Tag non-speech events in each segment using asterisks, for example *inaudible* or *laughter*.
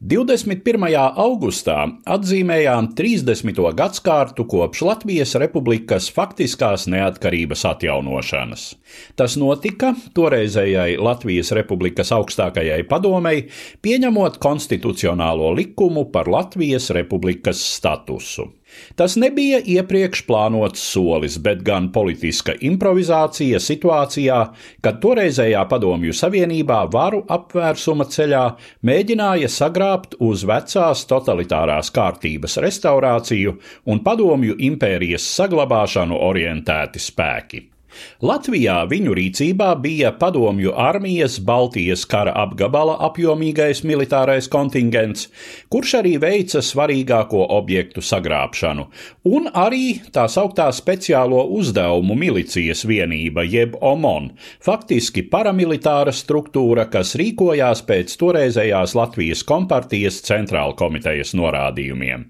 21. augustā atzīmējām 30. gadsimtu kopš Latvijas Republikas faktiskās neatkarības atjaunošanas. Tas notika toreizējai Latvijas Republikas augstākajai padomei, pieņemot konstitucionālo likumu par Latvijas Republikas statusu. Tas nebija iepriekš plānots solis, bet gan politiska improvizācija situācijā, kad toreizējā Padomju Savienībā varu apvērsuma ceļā mēģināja sagrābt uz vecās totalitārās kārtības restaurāciju un Padomju impērijas saglabāšanu orientēti spēki. Latvijā viņu rīcībā bija padomju armijas Baltijas kara apgabala apjomīgais militārais kontingents, kurš arī veica svarīgāko objektu sagrābšanu, un arī tā sauktā speciālo uzdevumu milicijas vienība, jeb OMON, faktiski paramilitāra struktūra, kas rīkojās pēc toreizējās Latvijas kompartijas centrāla komitejas norādījumiem.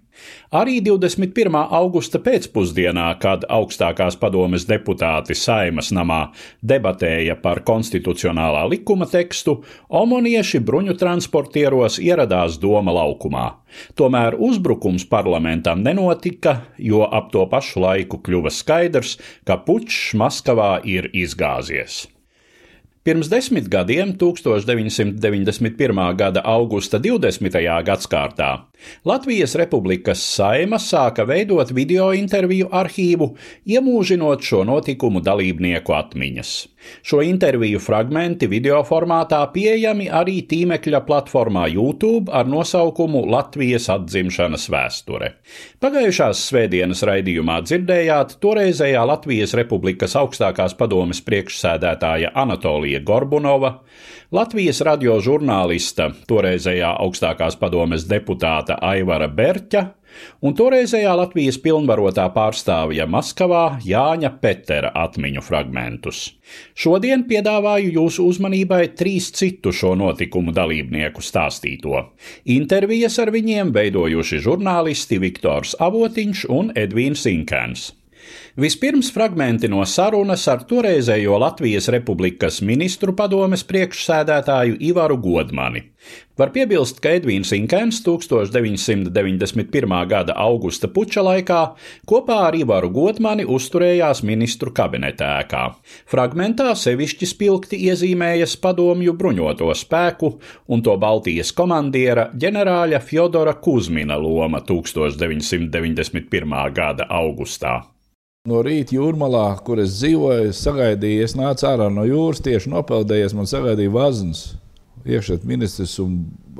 Arī 21. augusta pēcpusdienā, kad augstākās padomes deputāti Saimas namā debatēja par konstitucionālā likuma tekstu, omonieši bruņu transportieros ieradās Doma laukumā. Tomēr uzbrukums parlamentam nenotika, jo ap to pašu laiku kļuva skaidrs, ka pučs Maskavā ir izgāzies. Pirms desmit gadiem, 1991. gada augusta 20. gadsimtā, Latvijas Republikas saima sāka veidot video interviju arhīvu, iemūžinot šo notikumu dalībnieku atmiņas. Šo interviju fragmenti video formātā pieejami arī tīmekļa platformā YouTube ar nosaukumu Latvijas atzimšanas vēsture. Pagājušās svētdienas raidījumā dzirdējāt toreizējā Latvijas Republikas augstākās padomes priekšsēdētāja Anatolija Gorbunova, Latvijas radio žurnālista, toreizējā augstākās padomes deputāta Aivara Berķa un toreizējā Latvijas pilnvarotā pārstāvja Maskavā Jāņa Petera atmiņu fragmentus. Šodien piedāvāju jūsu uzmanībai trīs citu šo notikumu dalībnieku stāstīto. Intervijas ar viņiem veidojuši žurnālisti Viktors Avotiņš un Edvīns Inkēns. Vispirms fragmenti no sarunas ar toreizējo Latvijas Republikas ministru padomes priekšsēdētāju Ivaru Godmani. Var piebilst, ka Edvīns Inkens 1991. gada augusta puča laikā kopā ar Ivaru Godmani uzturējās ministru kabineta ēkā. Fragmentā sevišķi spilgti iezīmējas padomju bruņoto spēku un to Baltijas komandiera ģenerāļa Fjodora Kuzmina loma 1991. gada augustā. No rīta jūrmalā, kur es dzīvoju, sagaidīju, es nācu ārā no jūras, tieši nopeldējies, man sagaidīja vaznas. Iekšēt ministrs un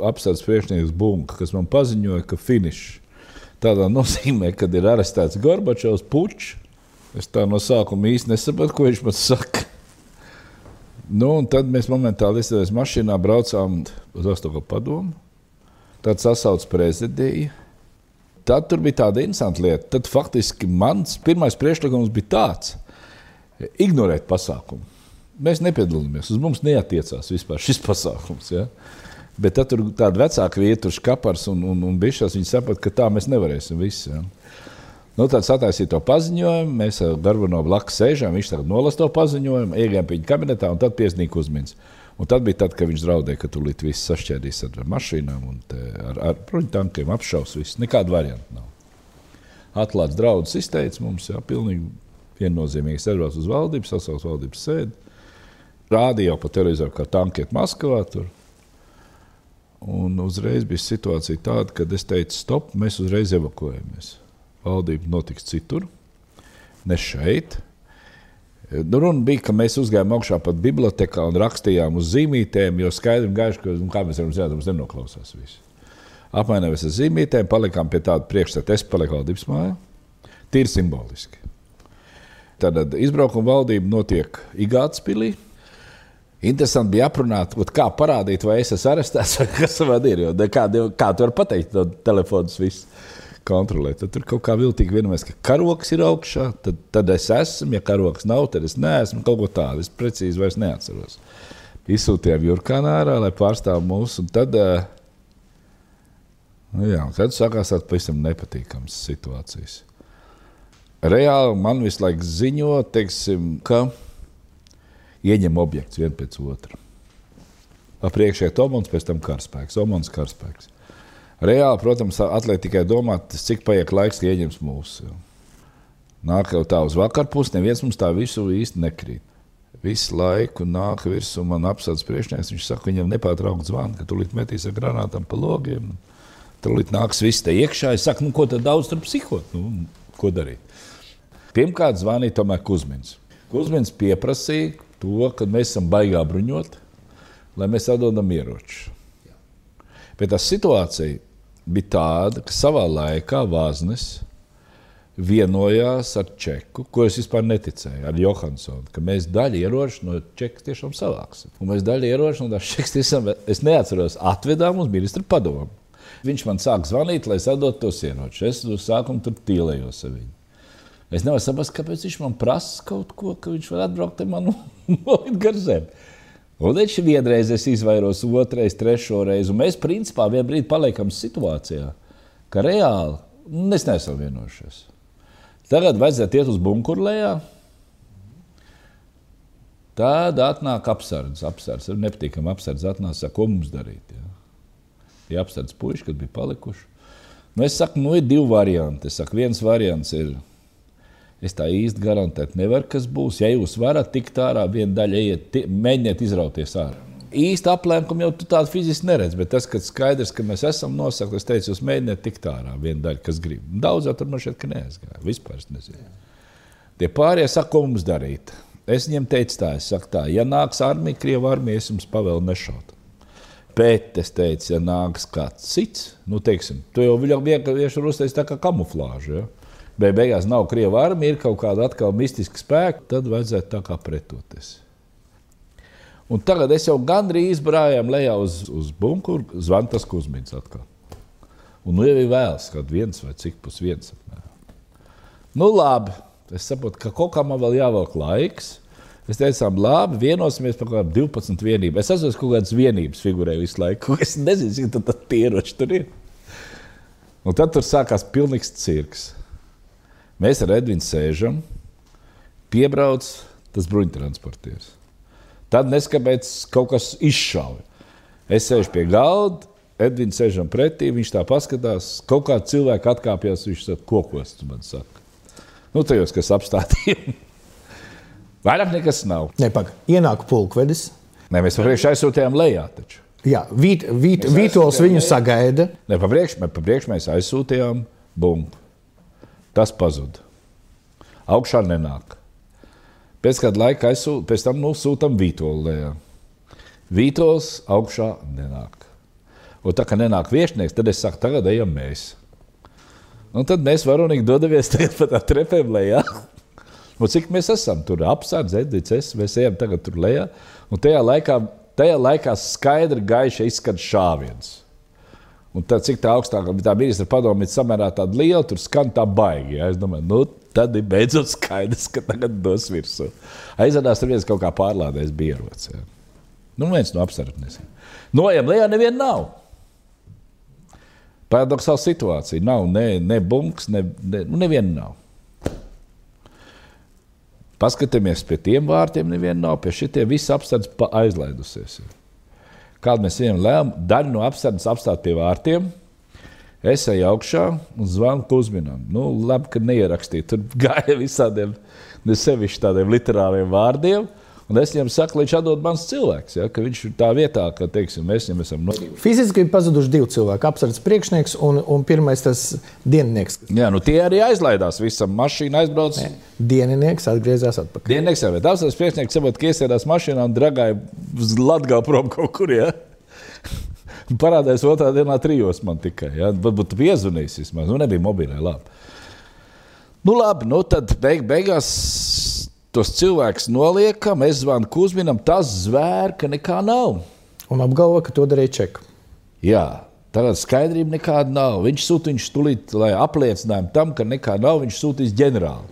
apstāsts priekšnieks Bunka, kas man paziņoja, ka finišs. Tādā nozīmē, kad ir arestēts Gorbačovs pučs. Es tā no sākuma īsti nesapratu, ko viņš man saka. Nu, tad mēs momentāli iestājāmies mašīnā, braucām uz Ostoka padomu. Tad sasauc prezidiju. Tad tur bija tāda interesanta lieta. Tad faktiski mans pirmais priekšlikums bija tāds - ignorēt pasākumu. Mēs nepiedalāmies, uz mums neatiecās vispār šis pasākums. Ja? Bet tad tur tāda vecāka vieta, tur kapars un, un, un bišķās, viņi saprata, ka tā mēs nevarēsim visi. Ja? Nu, tad sataisīja to paziņojumu, mēs ar Garbanovu blakus sēžam, viņš tagad nolasa to paziņojumu, iegājām pie viņa kabinetā un tad piesnīja uzmins. Un tad bija tad, kad viņš draudēja, ka tūlīt viss sašķēdīs ar mašīnām un ar, ar bruņu tankiem apšaus. Visu. Nekāda varianta nav. Atklāts drauds izteica mums, jā, pilnīgi viennozīmīgi servās uz valdību, sasauc valdības sēdi. Rādīja jau pa televizoru, kā tankiet Maskavā. Tur. Un uzreiz bija situācija tāda, ka es teicu, stop, mēs uzreiz evakuējamies. Valdība notiks citur, ne šeit. Nu, runa bija, ka mēs uzgājām augšā pat bibliotekā un rakstījām uz zīmītēm, jo skaidri un gaiši, ka nu, kā mēs varam zināt, mums nenoklausās visi. apmainījāmies ar zīmītēm, palikām pie tāda priekšstata. Es paliku valdības mājā. Tīri simboliski. Tad izbraukuma valdība notiek Igātas pilī. Interesanti bija aprunāt, kā parādīt, vai es esmu arestēts vai kas man ir. Kā, kā tu vari pateikt, no telefonas viss kontrolēt. Tad tur kaut kā viltīgi vienojamies, ka karoks ir augšā, tad, tad es esmu, ja karoks nav, tad es neesmu kaut ko tādu. Es precīzi vairs neatceros. Izsūtījām Jurkānā ārā, lai pārstāv mūsu. Tad, eh, nu jā, tad sākās tādas pavisam nepatīkamas situācijas. Reāli man visu laiku ziņo, teiksim, ka ieņem objekts viens pēc otra. Priekšā ir Tomons, pēc tam karaspēks, Omans karaspēks. Reāli, protams, atliek tikai domāt, cik paiet laiks, kad ieņems mūsu. Nāk jau tā uz vakarpusi, neviens mums tā visu īsti nekrīt. Visu laiku nāk virsū man apsauc priekšnieks. Viņš saka, viņam nepārtraukti zvana, ka tūlīt metīs ar granātām pa logiem. Tūlīt nāks viss te iekšā. Es saku, nu, ko tad daudz tur psihot? Nu, ko darīt? Pirmkārt, zvanīja tomēr Kuzmins. Kuzmins pieprasīja to, ka mēs esam baigā bruņot, lai mēs atdodam ieročus. Bet tā situācija bija tāda, ka savā laikā Vāznes vienojās ar Čeku, ko es vispār neticēju, ar Johansonu, ka mēs daļu ieroču no Čekas tiešām savāksim. Un mēs daļu ieroču no Čekas tiešām, es neatceros, atvedām uz ministra padomu. Viņš man sāk zvanīt, lai sadotu tos ieročus. Es uz sākumu tur tīlējos ar viņu. Es nevaru saprast, kāpēc viņš man prasa kaut ko, ka viņš var atbraukt man un gar zemi. Un viņš vienreiz izvairos, otrais, trešo reizi. Mēs principā vienā brīdī paliekam situācijā, ka reāli mēs neesam vienojušies. Tagad vajadzētu iet uz bunkuru lejā. Tad atnāk apsardzes. Apsardzes ir nepatīkami. Apsardzes atnāk, ko mums darīt. Ja? Tie apsardzes puiši, kad bija palikuši. Nu, es saku, nu ir divi varianti. Es saku, viens variants ir Es tā īsti garantēt nevaru, kas būs. Ja jūs varat tikt ārā, viena daļa iet, mēģiniet izrauties ārā. Īsti aplēkumu jau tādu fiziski neredz, bet tas, ka skaidrs, ka mēs esam nosakti, es teicu, jūs mēģiniet tikt ārā, viena daļa, kas grib. Daudz jau tur man šeit neaizgāja. Vispār es nezinu. Tie pārējie saka, ko mums darīt. Es viņiem teicu, tā, es saku, tā, ja nāks armija, Krievija armija, es jums pavēlu nešaut. Bet es teicu, ja nāks kāds cits, nu, teiksim, tu jau vienkārši uztaisīji tā kā kamuflāžu. Ja? Bet beigās nav krieva armija, ir kaut kāda atkal mistiska spēka, tad vajadzētu tā kā pretoties. Un tagad es jau gandrīz brājām lejā uz, uz bunkuru, zvanu tas Kuzmins atkal. Un nu jau ir vēls, kad viens vai cik pus viens. Nu labi, es saprotu, ka kaut kā man vēl jāvelk laiks. Es teicu, labi, vienosimies par kaut kādām 12 vienībām. Es esmu kaut kādas vienības figurēju visu laiku. *laughs* Es nezinu, cik tā ieroči tur ir. Un tad tur sākās pilnīgs cirks. Mēs ar Edvinu sēžam, piebrauc tas bruņtransportieris. Tad neskapēc kaut kas izšauja. Es sēžu pie galda, Edvins sēžam pretī, viņš tā paskatās, kaut kā cilvēks atkāpjas, viņš saka, kokos, tu man saka. Nu, tajos, kas apstādījumi. *laughs* Vairāk nekas nav. Nepaga. Ienāk pulkvedis. Nē, mēs priekšā aizsūtījām lejā taču. Jā, vīt, vīt, Vītols viņu sagaida. Nē, pa priekšu pa priekš mēs aizsūtījām bumbu. Tas pazuda. Augšā nenāk. Pēc kāda laika aizsūt, pēc tam nosūtām Vītolu lejā. Vītols augšā nenāk. Un tā kā nenāk viesnieks, tad es saku, tagad ejam mēs. Un tad mēs varonīgi dodamies pa tā trepēm lejā. Un cik mēs esam tur apsardzēti, Edits, mēs ejam tagad tur lejā. Un tajā laikā, tajā laikā skaidri gaiši izskatās šāviens. Un tad, cik tā augstākā tā ministra padome ir samērā tāda liela, tur skan tā baigi. Ja? Es domāju, nu, tad ir beidzot skaidrs, ka tagad dos virsū. Aizvadās tur viens kaut kā pārlādējis bierots. Ja? Nu, viens no apsardzes. Nojam lejā neviena nav. Paradoxāla situācija. Nav ne, ne bunks, ne, ne, nu, neviena nav. Paskatāmies pie tiem vārtiem, neviena nav. Pie šitiem viss apstāties aizlaidusies. Ja? Kādu mēs viņam lēmām, daļu no apsardzes apstāt pie vārtiem. Es eju augšā un zvanu Kuzminam. Nu, labi, ka neierakstīju. Tur gāja visādiem, ne sevišķi tādiem literāriem vārdiem. Un es viņam saku, ka viņš atdod mans cilvēks. Ja, viņš ir tā vietā, ka teiksim, mēs viņam esam nodevuši. Fiziski ir pazuduši divi cilvēki. Apsardzes priekšnieks un, un pirmais tas dieninieks. Jā, nu tie arī aizlaidās. Visam mašīna aizbrauc. Nē, dieninieks atgriezās atpakaļ. Dieninieks jau ir. Apsardzes priekšnieks saprot, ka iesēdās mašīnā un dragāja uz Latgālu prom kaut kur. Ja? *laughs* Parādījās otrā dienā trijos man tikai. Ja? Varbūt piezvanīs vismaz. Nu, nebija mobilē. Labi. Nu, labi, nu tad beig, beigās tos cilvēkus noliekam. Es zvanu Kuzminam, tas zvēr, ka nekā nav. Un apgalvo, ka to darīja čeku. Jā, Tagad skaidrība nekāda nav. Viņš viņš tulīt, lai apliecinātu tam, ka nekā nav. Viņš sūtīs ģenerāli.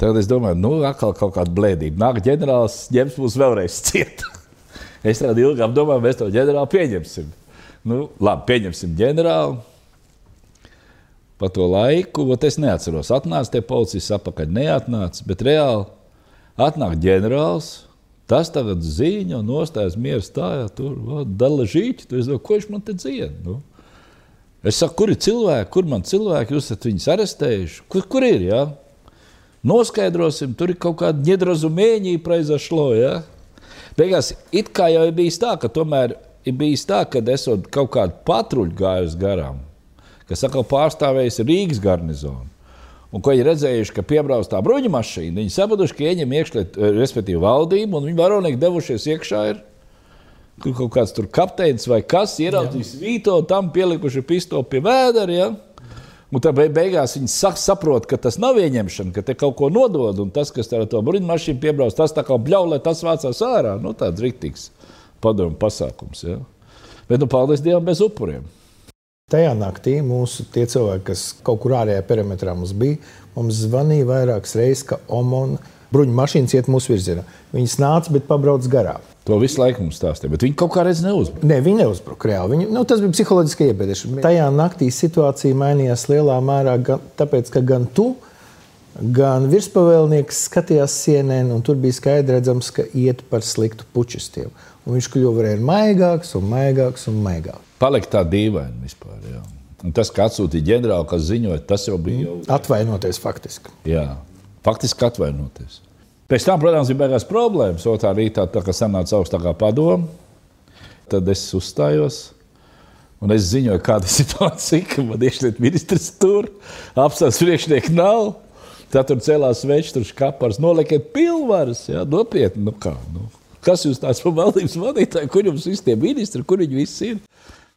Tagad es domāju, nu, atkal kaut kāda blēdība. Nāk ģenerālis, ņems mūs vēlreiz ciet. *laughs* es tādu ilgāk domāju, mēs to ģenerāli pieņemsim. Nu, labi, pieņemsim ģenerāli pa to laiku, ot es neatceros, atnāca tie policisti apakaļ, neatnāca, bet reāli atnāk ģenerālis, tas tagad ziņo, nostājas mieru stājā, tur dala žīķi, tu es domāju, ko viņš man te dzien? Nu? Es saku, kur ir cilvēki, kur man cilvēki, jūs esat viņus arestējuši, kur, kur ir, jā? Ja? Noskaidrosim, tur ir kaut kāda nedrazumēņī praizašlo, jā? Ja? Beigās, it kā jau ir bijis tā, ka tomēr ir bijis tā, ka esot kaut kādu patruļu gājus garām, kas atkal pārstāvējis Rīgas garnizonu. Un, ko viņi redzējuši, ka piebrauc tā bruņu mašīna, viņi sapratuši, ka ieņem iekšā, eh, respektīvi, valdību, un viņi varonīgi devušies iekšā. Ir. Tur kaut kāds tur kapteinis vai kas ieraudzījis vīto, tam pielikuši pistoli pie vēdera. Ja? Un tad beigās viņi saprot, ka tas nav ieņemšana, ka te kaut ko nodod. Un tas, kas ar to bruņu mašīnu piebrauc, tas tā kā bļauj, lai tas vācās ārā. Nu, tāds rīktīgs padomu pasākums. Ja? Bet, nu, paldies Dievam, bez upuriem. Tajā naktī mūsu cilvēki, kas kaut kur ārējā perimetrā mums bija, mums zvanīja vairākas reizes, ka Omona bruņu mašīnas iet mūsu virzienā. Viņas nāca, bet pabrauc garām. To visu laiku mums stāstīja, bet viņi kaut kā reizē neuzbruka. Nē, viņi neuzbruka reāli. Viņi, nu, tas bija psiholoģiski iebiedēšana. Tajā naktī situācija mainījās lielā mērā, gan, tāpēc, ka gan tu, gan virspavēlnieks skatījās sienēn, un tur bija skaidrs ka iet par sliktu pučistiem. Un viņš kļuva arvien maigāks un maigāks un maigāks palika tā dīvaini vispār. Jā. Un tas, ka atsūtīja ģenerāli, kas ziņoja, tas jau bija. Jau... Atvainoties faktiski. Jā, faktiski atvainoties. Pēc tam, protams, bija beigās problēmas. Otrā rītā, tā, kad sanāca augstākā padoma, tad es uzstājos. Un es ziņoju, kāda ir situācija, ka man iekšlietu ministrs tur, apstāsts priekšnieks nav. Tad tur cēlās večs, tur skapars, nolieciet pilnvaras. Jā, nopietni, nu kā. Nu. Kas jūs tāds par valdības vadītāju, kur jums visi tie ministri, kur viņi visi ir?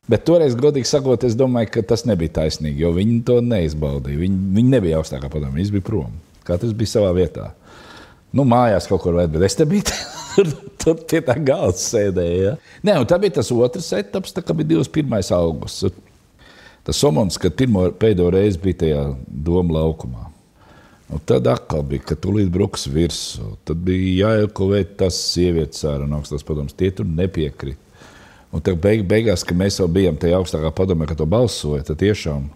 Bet toreiz, godīgi sakot, es domāju, ka tas nebija taisnīgi, jo viņi to neizbaudīja. Viņi, viņi nebija augstākā padomē, viņi bija prom. Katrs bija savā vietā. Nu, mājās kaut kur vēl, bet es te biju. Tur, *laughs* tur pie tā galda sēdēja. Ja? Nē, un tā bija tas otrs etaps, kad bija 21. augusts. Tas somons, kad pirmo pēdējo reizi bija tajā doma laukumā. Un tad atkal bija, ka tūlīt bruks virsū. Tad bija jāiekavē tas sievietes ārā no augstās padomas. Tie tur nepiekrita. Un tad beig, beigās, kad mēs jau bijām tajā augstākā padomē, kad to balsoja, tad tiešām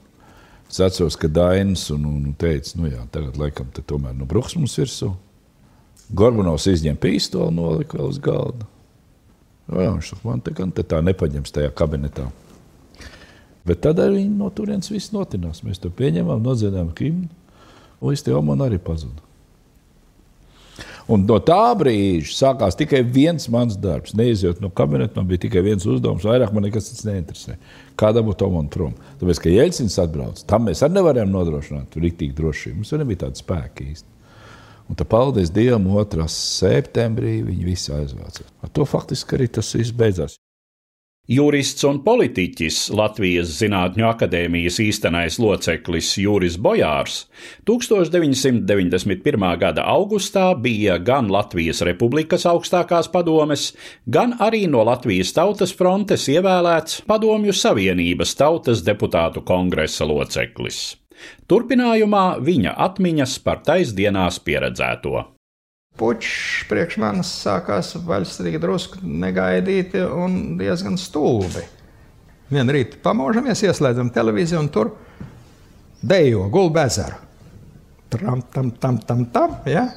es atceros, ka Dainis un, un teica, nu jā, tagad laikam te tomēr nu bruks mums virsū. Gorbanovs izņem pīstoli, nolika vēl uz galda. Jā, viņš saka, man te gan te tā nepaņems tajā kabinetā. Bet tad arī no turienes viss notinās. Mēs to pieņemam, nodziedām himnu, viss tie omani arī pazuda. Un no tā brīža sākās tikai viens mans darbs. Neizjūt no kabineta, man bija tikai viens uzdevums, vairāk man nekas cits neinteresē. Kāda būtu to man prom? Tāpēc, ka Jeļcins atbrauc, tam mēs arī nevarējām nodrošināt rīktīgi drošību. Mums nebija tāda spēka īsti. Un tad, paldies Dievam, 2. septembrī viņi visi aizvāca. Ar to faktiski arī tas viss beidzās. Jurists un politiķis Latvijas Zinātņu akadēmijas īstenais loceklis Juris Bojārs 1991. gada augustā bija gan Latvijas Republikas augstākās padomes, gan arī no Latvijas Tautas frontes ievēlēts Padomju Savienības Tautas deputātu kongresa loceklis. Turpinājumā viņa atmiņas par taisdienās pieredzēto. Puķis priekš manis sākās vaļstīgi drusku negaidīti un diezgan stulbi. Vienu rītu pamožamies, ieslēdzam televīziju un tur dejo gulbu ezeru. Tam, tam, tam, tam, tam. Ja?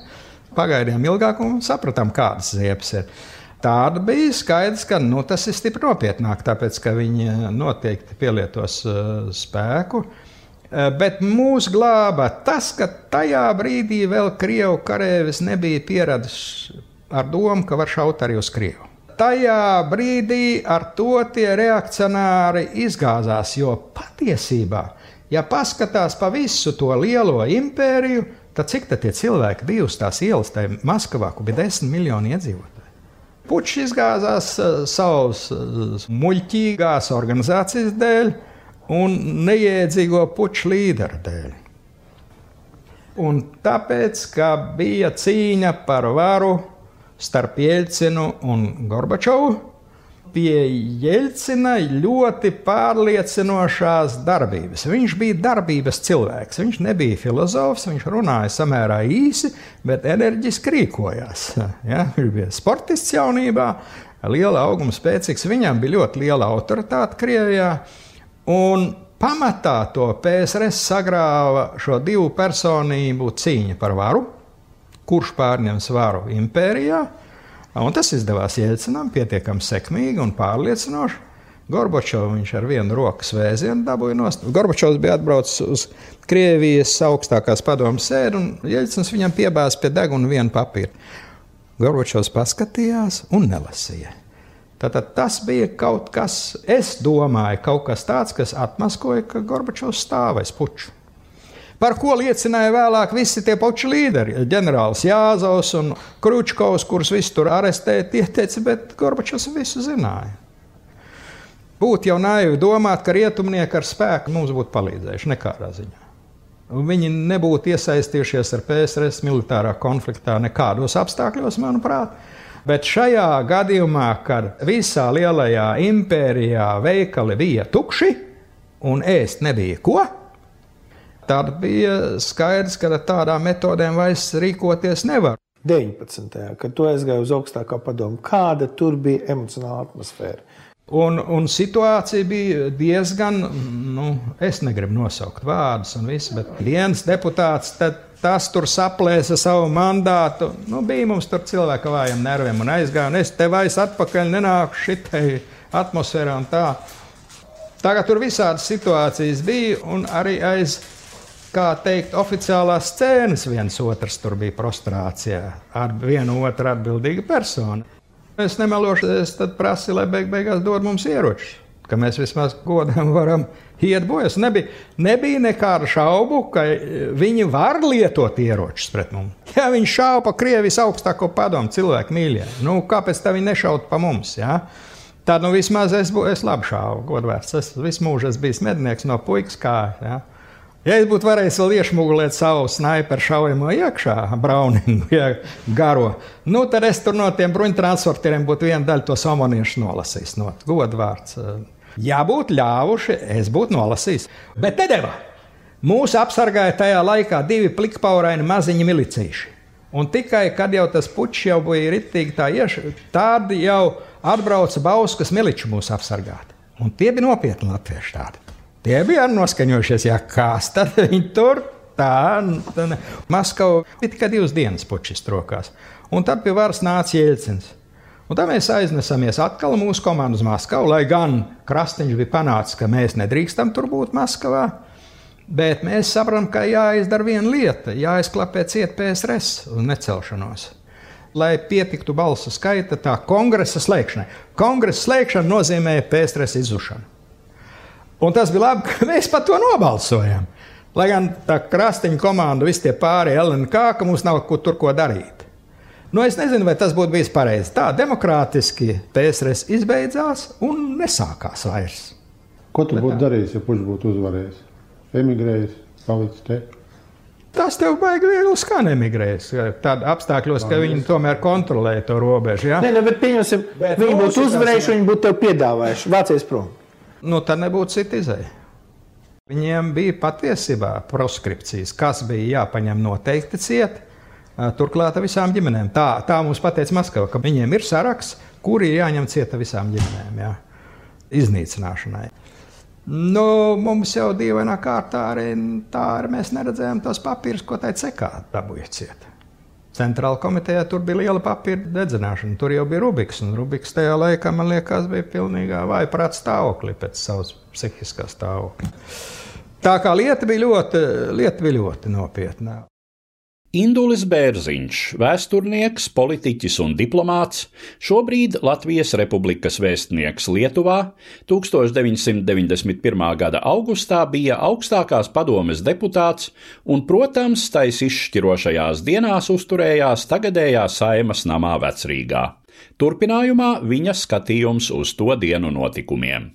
Pagaidījām ilgāk un sapratām, kādas ziepes ir. Tāda bija skaidrs, ka nu, tas ir stipri nopietnāk, tāpēc ka viņi noteikti pielietos uh, spēku. Uh, bet mūs glāba tas, ka tajā brīdī vēl krievu karavīrs nebija pieradis ar domu, ka var šaut arī uz krievu. Tajā brīdī ar to tie reakcionāri izgāzās, jo patiesībā, ja paskatās pa visu to lielo impēriju, tad cik tad tie cilvēki bija uz tās ielas, tajā Maskavā, kur bija desmit miljoni iedzīvotāji? Puķis izgāzās uh, savas uh, muļķīgās organizācijas dēļ un neiedzīgo puķu līderu dēļ. Un tāpēc, ka bija cīņa par varu starp Jelcinu un Gorbačovu, pie Jelcina ļoti pārliecinošās darbības. Viņš bija darbības cilvēks. Viņš nebija filozofs, viņš runāja samērā īsi, bet enerģiski rīkojās. *laughs* Ja? Viņš bija sportists jaunībā, liela auguma spēcīgs. Viņam bija ļoti liela autoritāte Krievijā. Un pamatā to PSRS sagrāva šo divu personību cīņa par varu, kurš pārņems varu impērijā Un tas izdevās Jēlcinam pietiekami sekmīgi un pārliecinoši. Gorbačovs viņš ar vienu rokas vēzienu dabūja nost. Gorbačovs bija atbraucis uz Krievijas augstākās padomus sēdi, un Jeļcins viņam piebāza pie deguna vienu papīru. Gorbačovs paskatījās un nelasīja. Tātad tas bija kaut kas, es domāju, kaut kas tāds, kas atmaskoja, ka Gorbačovs stāvēs puču. Par ko liecināja vēlāk visi tie paši līderi. Ģenerālis Jāzaus un Kručkovs, kurus visus tur arestēja, tie teica, bet Gorbačovs visu zināja. Būtu jau naivi domāt, ka rietumnieki ar spēku mums būtu palīdzējuši nekādā ziņā. Viņi nebūtu iesaistījušies ar PSRS militārā konfliktā nekādos apstākļos, manuprāt. Bet šajā gadījumā, kad visā lielajā impērijā veikali bija tukši un ēst nebija ko, tad bija skaidrs, ka ar tādām metodēm vairs rīkoties nevar. 19. kad tu aizgāji uz augstākā padomu, kāda tur bija emocionāla atmosfēra? Un, un situācija bija diezgan, nu, es negribu nosaukt vārdus, un viss, bet viens deputāts tas tur saplēsa savu mandātu. Nu, bija mums tur cilvēki ar vājiem nerviem un aizgāja, un es te vairs atpakaļ nenāku šitai atmosfērā un tā. Tagad tur visādas situācijas bija, un arī aiz kā teikt, oficiālās scēnas viens otrs tur bija prostrācijā ar vienu otru atbildīgu personu. Es nemelošu, es tad prasīju, lai beig beigās dod mums ieročus, ka mēs vismaz godam *laughs* varam iet bojā. Nebija, nebija nekādu šaubu, ka viņi var lietot ieročus pret mums. Ja viņi šāva pa Krievijas augstāko padomu cilvēku mīļie, nu, kāpēc tā viņi nešautu pa mums? Ja? Tad nu, vismaz es, es labi šāvu, godvērts. Es visu mūžu esmu bijis mednieks no puikas kājas. Ja? Ja es būtu varējis vēl iešmugulēt savu sniperu šaujamo iekšā, brauningu, *laughs* ja, garo, nu, tad es tur no tiem bruņtransportieriem būtu viena daļa tos amoniešus nolasījis. No godvārds. Ja būtu ļāvuši, es būtu nolasījis. Bet nedēļā mūs apsargāja tajā laikā divi plikpauraini maziņi milicīši. Un tikai kad jau tas puķis jau bija ritīgi tā ieša, tad jau atbrauca Bauskas miliču mūs apsargāt. Un tie bija nopietni latvieši tādi. Tie bija noskaņojušies, ja kas tad viņi tur tā. tā Maskava bija tikai divas dienas puķis rokās. Un tad pie varas nāca Jēlcins. Un tā mēs aiznesamies atkal mūsu komandu uz Maskavu, lai gan Krastiņš bija panācis, ka mēs nedrīkstam tur būt Maskavā. Bet mēs saprotam, ka jāizdara viena lieta, jāizklapē ciet PSRS uz necelšanos. Lai pietiktu balsu skaita tā kongresa slēgšanai. Kongresa slēgšana nozīmē PSRS izzušanu. Un tas bija labi, ka *laughs* mēs par to nobalsojam. Lai gan tā krastiņa komanda, visi tie pārējie LNK, ka mums nav ko tur ko darīt. Nu, es nezinu, vai tas būtu bijis pareizi. Tā demokrātiski PSRS izbeidzās un nesākās vairs. Ko tu būtu darījis, ja puš būtu uzvarējis? Emigrējis, palicis te. Tas tev baigi viegli skan emigrējis. Tādā apstākļos, ka viņi tomēr kontrolē to robežu. Ja? Nē, ne, bet pieņemsim, viņi būtu uzvarējuši, viņi būtu tev piedāvājuši. Vācijas prom nu, tad nebūtu cita izēja. Viņiem bija patiesībā proskripcijas, kas bija jāpaņem noteikti ciet. Turklāt visām ģimenēm. Tā, tā mums pateica Maskava, ka viņiem ir saraksts, kuri ir jāņem cieta visām ģimenēm, jā, iznīcināšanai. Nu, mums jau dīvainā kārtā arī tā, arī mēs neredzējām tos papīrus, ko tai cekā dabūja cieta. Centrāla komitejā tur bija liela papīra dedzināšana. Tur jau bija Rubiks. Rubiks tajā laikā, man liekas, bija pilnībā vājprāta stāvoklī pēc savas psihiskā stāvokļa. Tā kā lieta bija ļoti, lieta bija ļoti nopietna. Indulis Bērziņš, vēsturnieks, politiķis un diplomāts, šobrīd Latvijas Republikas vēstnieks Lietuvā, 1991. gada augustā bija augstākās padomes deputāts un, protams, tais izšķirošajās dienās uzturējās tagadējā saimas namā Vecrīgā. Turpinājumā viņa skatījums uz to dienu notikumiem.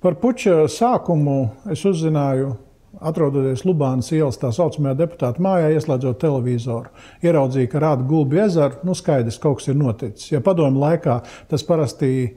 Par puča sākumu es uzzināju, atrodoties Lubānas ielas tā saucamajā deputāta mājā, ieslēdzot televizoru. Ieraudzīju, ka rāda gulbi ezeru, nu skaidrs, kaut kas ir noticis. Ja padomju laikā tas parasti eh,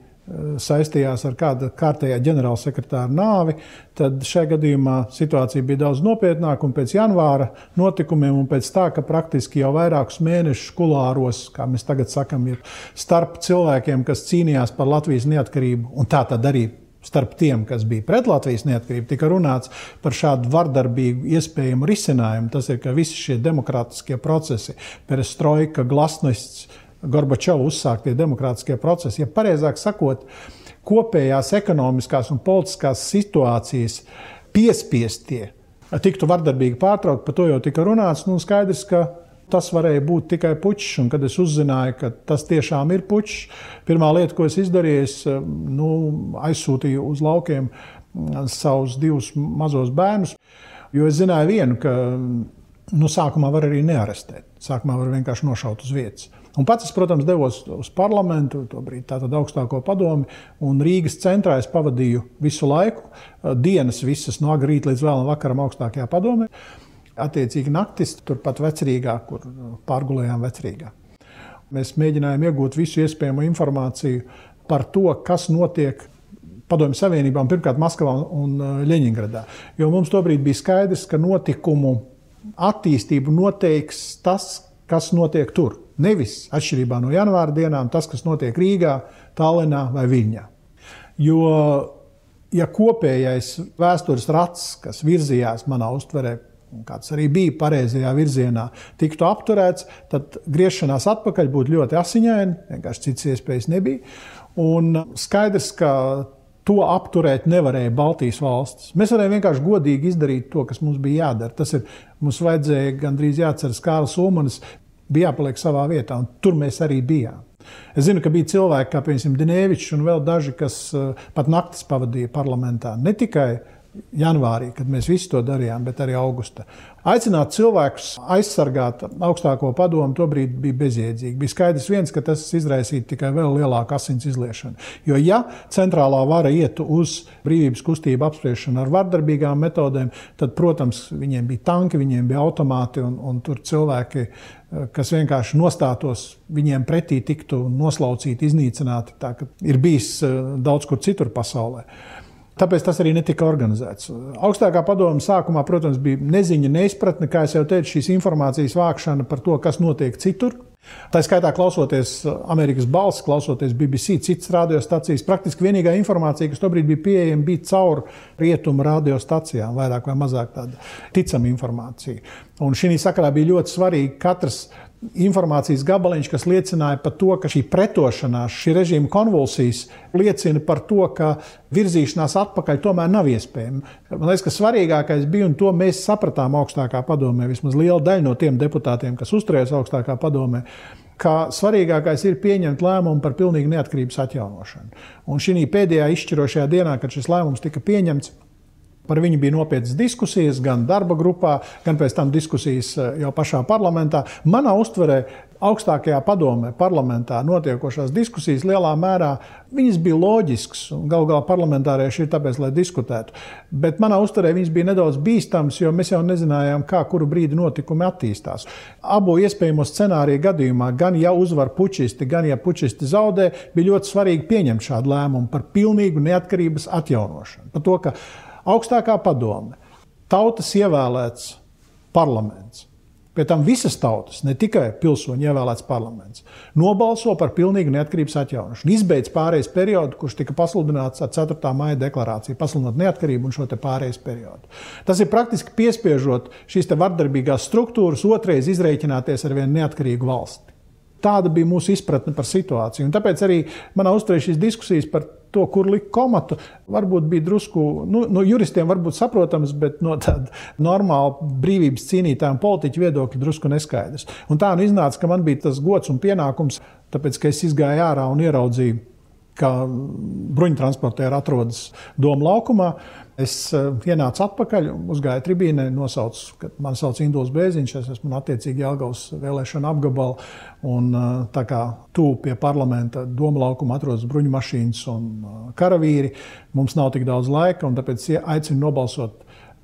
saistījās ar kāda kārtējā ģenerālsekretāra nāvi, tad šajā gadījumā situācija bija daudz nopietnāka. Pēc janvāra notikumiem un pēc tā, ka praktiski jau vairākus mēnešus kulāros, kā mēs tagad sakām, ir starp cilvēkiem, kas cīnījās par Latvijas neatkarību, un tā tad arī starp tiem, kas bija pret Latvijas neatkarību, tika runāts par šādu vardarbīgu iespējamu risinājumu. Tas ir, ka visi šie demokrātiskie procesi, perestroika, glasnests, Gorbačova uzsāktie demokrātiskie procesi, ja pareizāk sakot, kopējās ekonomiskās un politiskās situācijas piespiestie tiktu vardarbīgi pārtraukti, par to jau tika runāts. Nu, skaidrs, ka Tas varēja būt tikai puķis, un kad es uzzināju, ka tas tiešām ir puķis, pirmā lieta, ko es izdarīju, es nu, aizsūtīju uz laukiem mm, savus divus mazus bērnus, jo es zināju vienu, ka nu, sākumā var arī nearestēt. Sākumā var vienkārši nošaut uz vietas. Un pats es, protams, devos uz parlamentu, tobrīd tātad augstāko padomi, un Rīgas centrā es pavadīju visu laiku, dienas visas no agrā rīta līdz vēlam vakaram augstākajā padomē. Attiecīgi naktis turpat vecrīgā, kur pārgulējām vecrīgā. Mēs mēģinājām iegūt visu iespējamo informāciju par to, kas notiek Padomju Savienībā, pirmkārt Maskavā un Ļeņingradā. Jo mums tobrīd bija skaidrs, ka notikumu attīstību noteiks tas, kas notiek tur. Nevis atšķirībā no janvāra dienām, tas, kas notiek Rīgā, Tallinā vai Viņā. Jo, ja kopējais vēstures rats, kas virzījās manā uztverē kāds arī bija pareizajā virzienā, tiktu apturēts, tad griešanās atpakaļ būtu ļoti asiņaini. Vienkārši citas iespējas nebija. Un skaidrs, ka to apturēt nevarēja Baltijas valstis. Mēs varējām vienkārši godīgi izdarīt to, kas mums bija jādara. Tas ir mums vajadzēja gandrīz jāatceras Kārlis Umanis, bija jāpaliek savā vietā, un tur mēs arī bijām. Es zinu, ka bija cilvēki, kā piemēram Dienēvičs un vēl daži, kas uh, pat naktis pavadīja parlamentā. Ne tikai janvārī, kad mēs visi to darījām, bet arī augustā. Aicināt cilvēkus aizsargāt augstāko padomu tobrīd bija bezjēdzīgi. Bija skaidrs, viens, ka tas izraisītu tikai vēl lielāku asins izliešanu. Jo, ja centrālā vara ietu uz brīvības kustību apspriešanu ar vardarbīgām metodēm, tad, protams, viņiem bija tanki, viņiem bija automāti un, un tur cilvēki kas vienkārši nostātos viņiem pretī, tiktu noslaucīti, iznīcināti. Tā ir bijis eh, daudz kur citur pasaulē. Tāpēc tas arī netika organizēts. Augstākā padome sākumā, protams, bija neziņa, neizpratne, kā jau teicu, šīs informācijas vākšana par to, kas notiek citur. Tā skaitā klausoties Amerikas balss, klausoties BBC, citas radiostacijas. Praktiski vienīgā informācija, kas tobrīd bija pieejama, bija caur rietumu radiostacijām, vairāk vai mazāk tāda ticama informācija. Un šī sakarā bija ļoti svarīgi katrs informācijas gabaliņš, kas liecināja par to, ka šī pretošanās, šī režīma konvulsijas liecina par to, ka virzīšanās atpakaļ tomēr nav iespējama. Man liekas, ka svarīgākais bija, un to mēs sapratām augstākā padomē, vismaz liela daļa no tiem deputātiem, kas uzturējās augstākā padomē, ka svarīgākais ir pieņemt lēmumu par pilnīgu neatkarības atjaunošanu. Un šī pēdējā izšķirošajā dienā, kad šis lēmums tika pieņemts, Par viņu bija nopietnas diskusijas gan darba grupā, gan pēc tam diskusijas eh, jau pašā parlamentā. Manā uztverē augstākajā padomē, parlamentā notiekošās diskusijas lielā mērā bija loģiskas. Galu galā parlamentārieši ir tāpēc, lai diskutētu. Bet manā uztverē viņas bija nedaudz bīstamas, jo mēs jau nezinājām, kā kuru brīdi notikumi attīstās. Abu iespējamo scenāriju gadījumā, gan ja uzvar pučisti, gan ja pučisti zaudē, bija ļoti svarīgi pieņemt šādu lēmumu par pilnīgu neatkarības atjaunošanu. Par to, augstākā padome, tautas ievēlēts parlaments. Pēc tam visas tautas, ne tikai pilsoņu ievēlēts parlaments, nobalso par pilnīgu neatkarības atjaunošanu. Izbeidz pārējais periodu, kurš tika pasludināts ar 4. maija deklarāciju, pasludinot neatkarību un šo pārējais periodu. Tas ir praktiski piespiežot šīs vardarbīgās struktūras otrais izreikināties ar vienu neatkarīgu valsti. Tāda bija mūsu izpratne par situāciju. Un tāpēc arī manā uzturē šīs diskusijas par to, kur likt komatu, varbūt bija drusku, nu, no juristiem varbūt saprotams, bet no tāda normāla brīvības cīnītāja un politiķa viedokļa drusku neskaidrs. Un tā nu iznāca, ka man bija tas gods un pienākums, tāpēc, ka es izgāju ārā un ieraudzīju, ka bruņtransportēri atrodas Doma laukumā. Es uh, ienācu atpakaļ, uzgāju tribīnē, nosaucu, ka mani sauc Induls Bēziņš, es esmu attiecīgi Jālgaus vēlēšana apgabala. Un uh, tā kā tuvu pie parlamenta doma laukuma atrodas bruņu mašīnas un uh, karavīri, mums nav tik daudz laika, un tāpēc aicinu nobalsot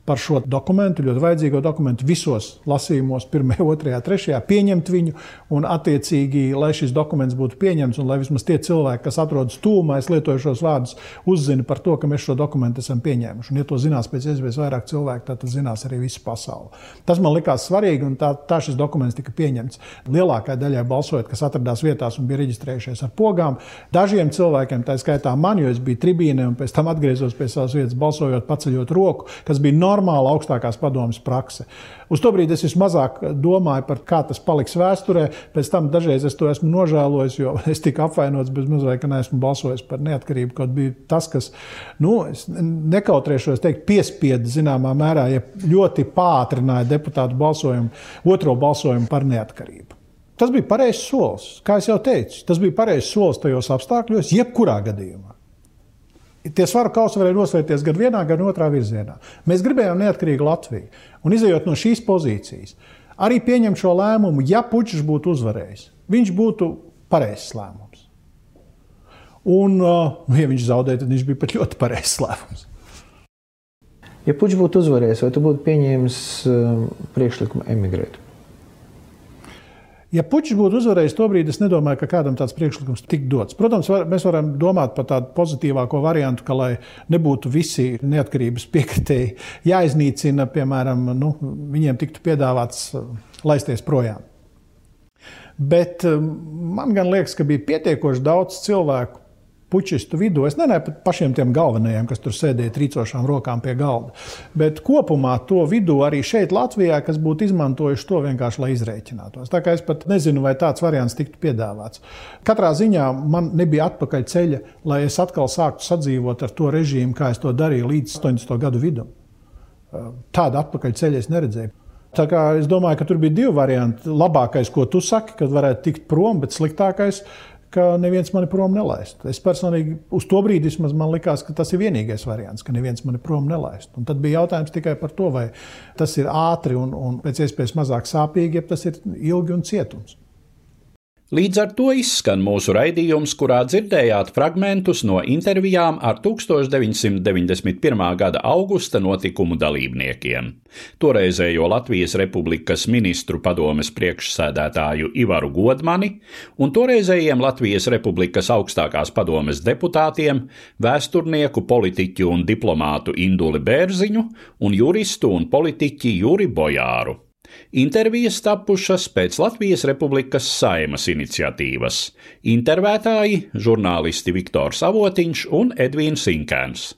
par šo dokumentu, ļoti vajadzīgo dokumentu visos lasījumos, 1, 2, 3, pieņemt viņu un, attiecīgi, lai šis dokuments būtu pieņemts un lai vismaz tie cilvēki, kas atrodas tūmā, es lietoju šos vārdus, uzzina par to, ka mēs šo dokumentu esam pieņēmuši. Un, ja to zinās pēc iespējas vairāk cilvēku, tad zinās arī visa pasaule. Tas man likās svarīgi, un tā, tā šis dokuments tika pieņemts lielākajai daļai balsojot, kas atradās vietās un bija reģistrējušies ar pogām. Dažiem cilvēkiem, tā skaitā man, jo es biju tribīnē un pēc tam atgriezos pie savas vietas, balsojot, paceļot roku, kas bija normāli normāla augstākās padomas prakse. Uz to brīdi es vismazāk domāju par kā tas paliks vēsturē. Pēc tam dažreiz es to esmu nožēlojis, jo *laughs* es tiku apvainots bez mazliet, ka neesmu balsojis par neatkarību. Kaut bija tas, kas, nu, nekautrēšos teikt, piespieda zināmā mērā, ja ļoti pātrināja deputātu balsojumu, otro balsojumu par neatkarību. Tas bija pareizs solis. Kā jau teicu, tas bija pareizs solis tajos apstākļos, jebkurā gadījumā. Tie svaru kausi varēja nosvērties gan vienā, gan otrā virzienā. Mēs gribējām neatkarīgu Latviju. Un izējot no šīs pozīcijas, arī pieņemt šo lēmumu, ja Puķis būtu uzvarējis, viņš būtu pareizs lēmums. Un, uh, ja viņš zaudēja, tad viņš bija pat ļoti pareizs lēmums. Ja Puķis būtu uzvarējis, vai tu būtu pieņēmis uh, priekšlikumu emigrēt? Ja Puķis būtu uzvarējis to brīdi, es nedomāju, ka kādam tāds priekšlikums tiktu dots. Protams, var, mēs varam domāt par tādu pozitīvāko variantu, ka, lai nebūtu visi neatkarības piekritēji jāiznīcina, piemēram, nu, viņiem tiktu piedāvāts uh, laisties projām. Bet um, man liekas, ka bija pietiekoši daudz cilvēku, pučistu vidū. Es nenāju pat pašiem tiem galvenajiem, kas tur sēdēja trīcošām rokām pie galda. Bet kopumā to vidū arī šeit, Latvijā, kas būtu izmantojuši to vienkārši, lai izreikinātos. Tā kā es pat nezinu, vai tāds variants tiktu piedāvāts. Katrā ziņā man nebija atpakaļ ceļa, lai es atkal sāktu sadzīvot ar to režīmu, kā es to darīju līdz 80. gadu vidum. Tādu atpakaļ ceļu es neredzēju. Tā kā es domāju, ka tur bija divi varianti. Labākais, ko tu saki, kad varētu tikt prom, bet sliktākais, ka neviens mani prom nelaist. Es personīgi uz to brīdi man likās, ka tas ir vienīgais variants, ka neviens mani prom nelaist. Un tad bija jautājums tikai par to, vai tas ir ātri un, un pēc iespējas mazāk sāpīgi, ja tas ir ilgi un cietums. Līdz ar to izskan mūsu raidījums, kurā dzirdējāt fragmentus no intervijām ar 1991. gada augusta notikumu dalībniekiem. Toreizējo Latvijas Republikas ministru padomes priekšsēdētāju Ivaru Godmani un toreizējiem Latvijas Republikas augstākās padomes deputātiem, vēsturnieku, politiķu un diplomātu Induli Bērziņu un juristu un politiķi Juri Bojāru. Intervijas tapušas pēc Latvijas Republikas saimas iniciatīvas. Intervētāji - žurnālisti Viktors Avotiņš un Edvīns Sinkēns.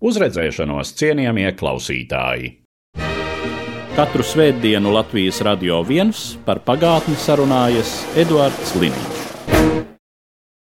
Uzredzēšanos cienījamie klausītāji! Katru svētdienu Latvijas radio viens par pagātni sarunājas Eduards Liniņš.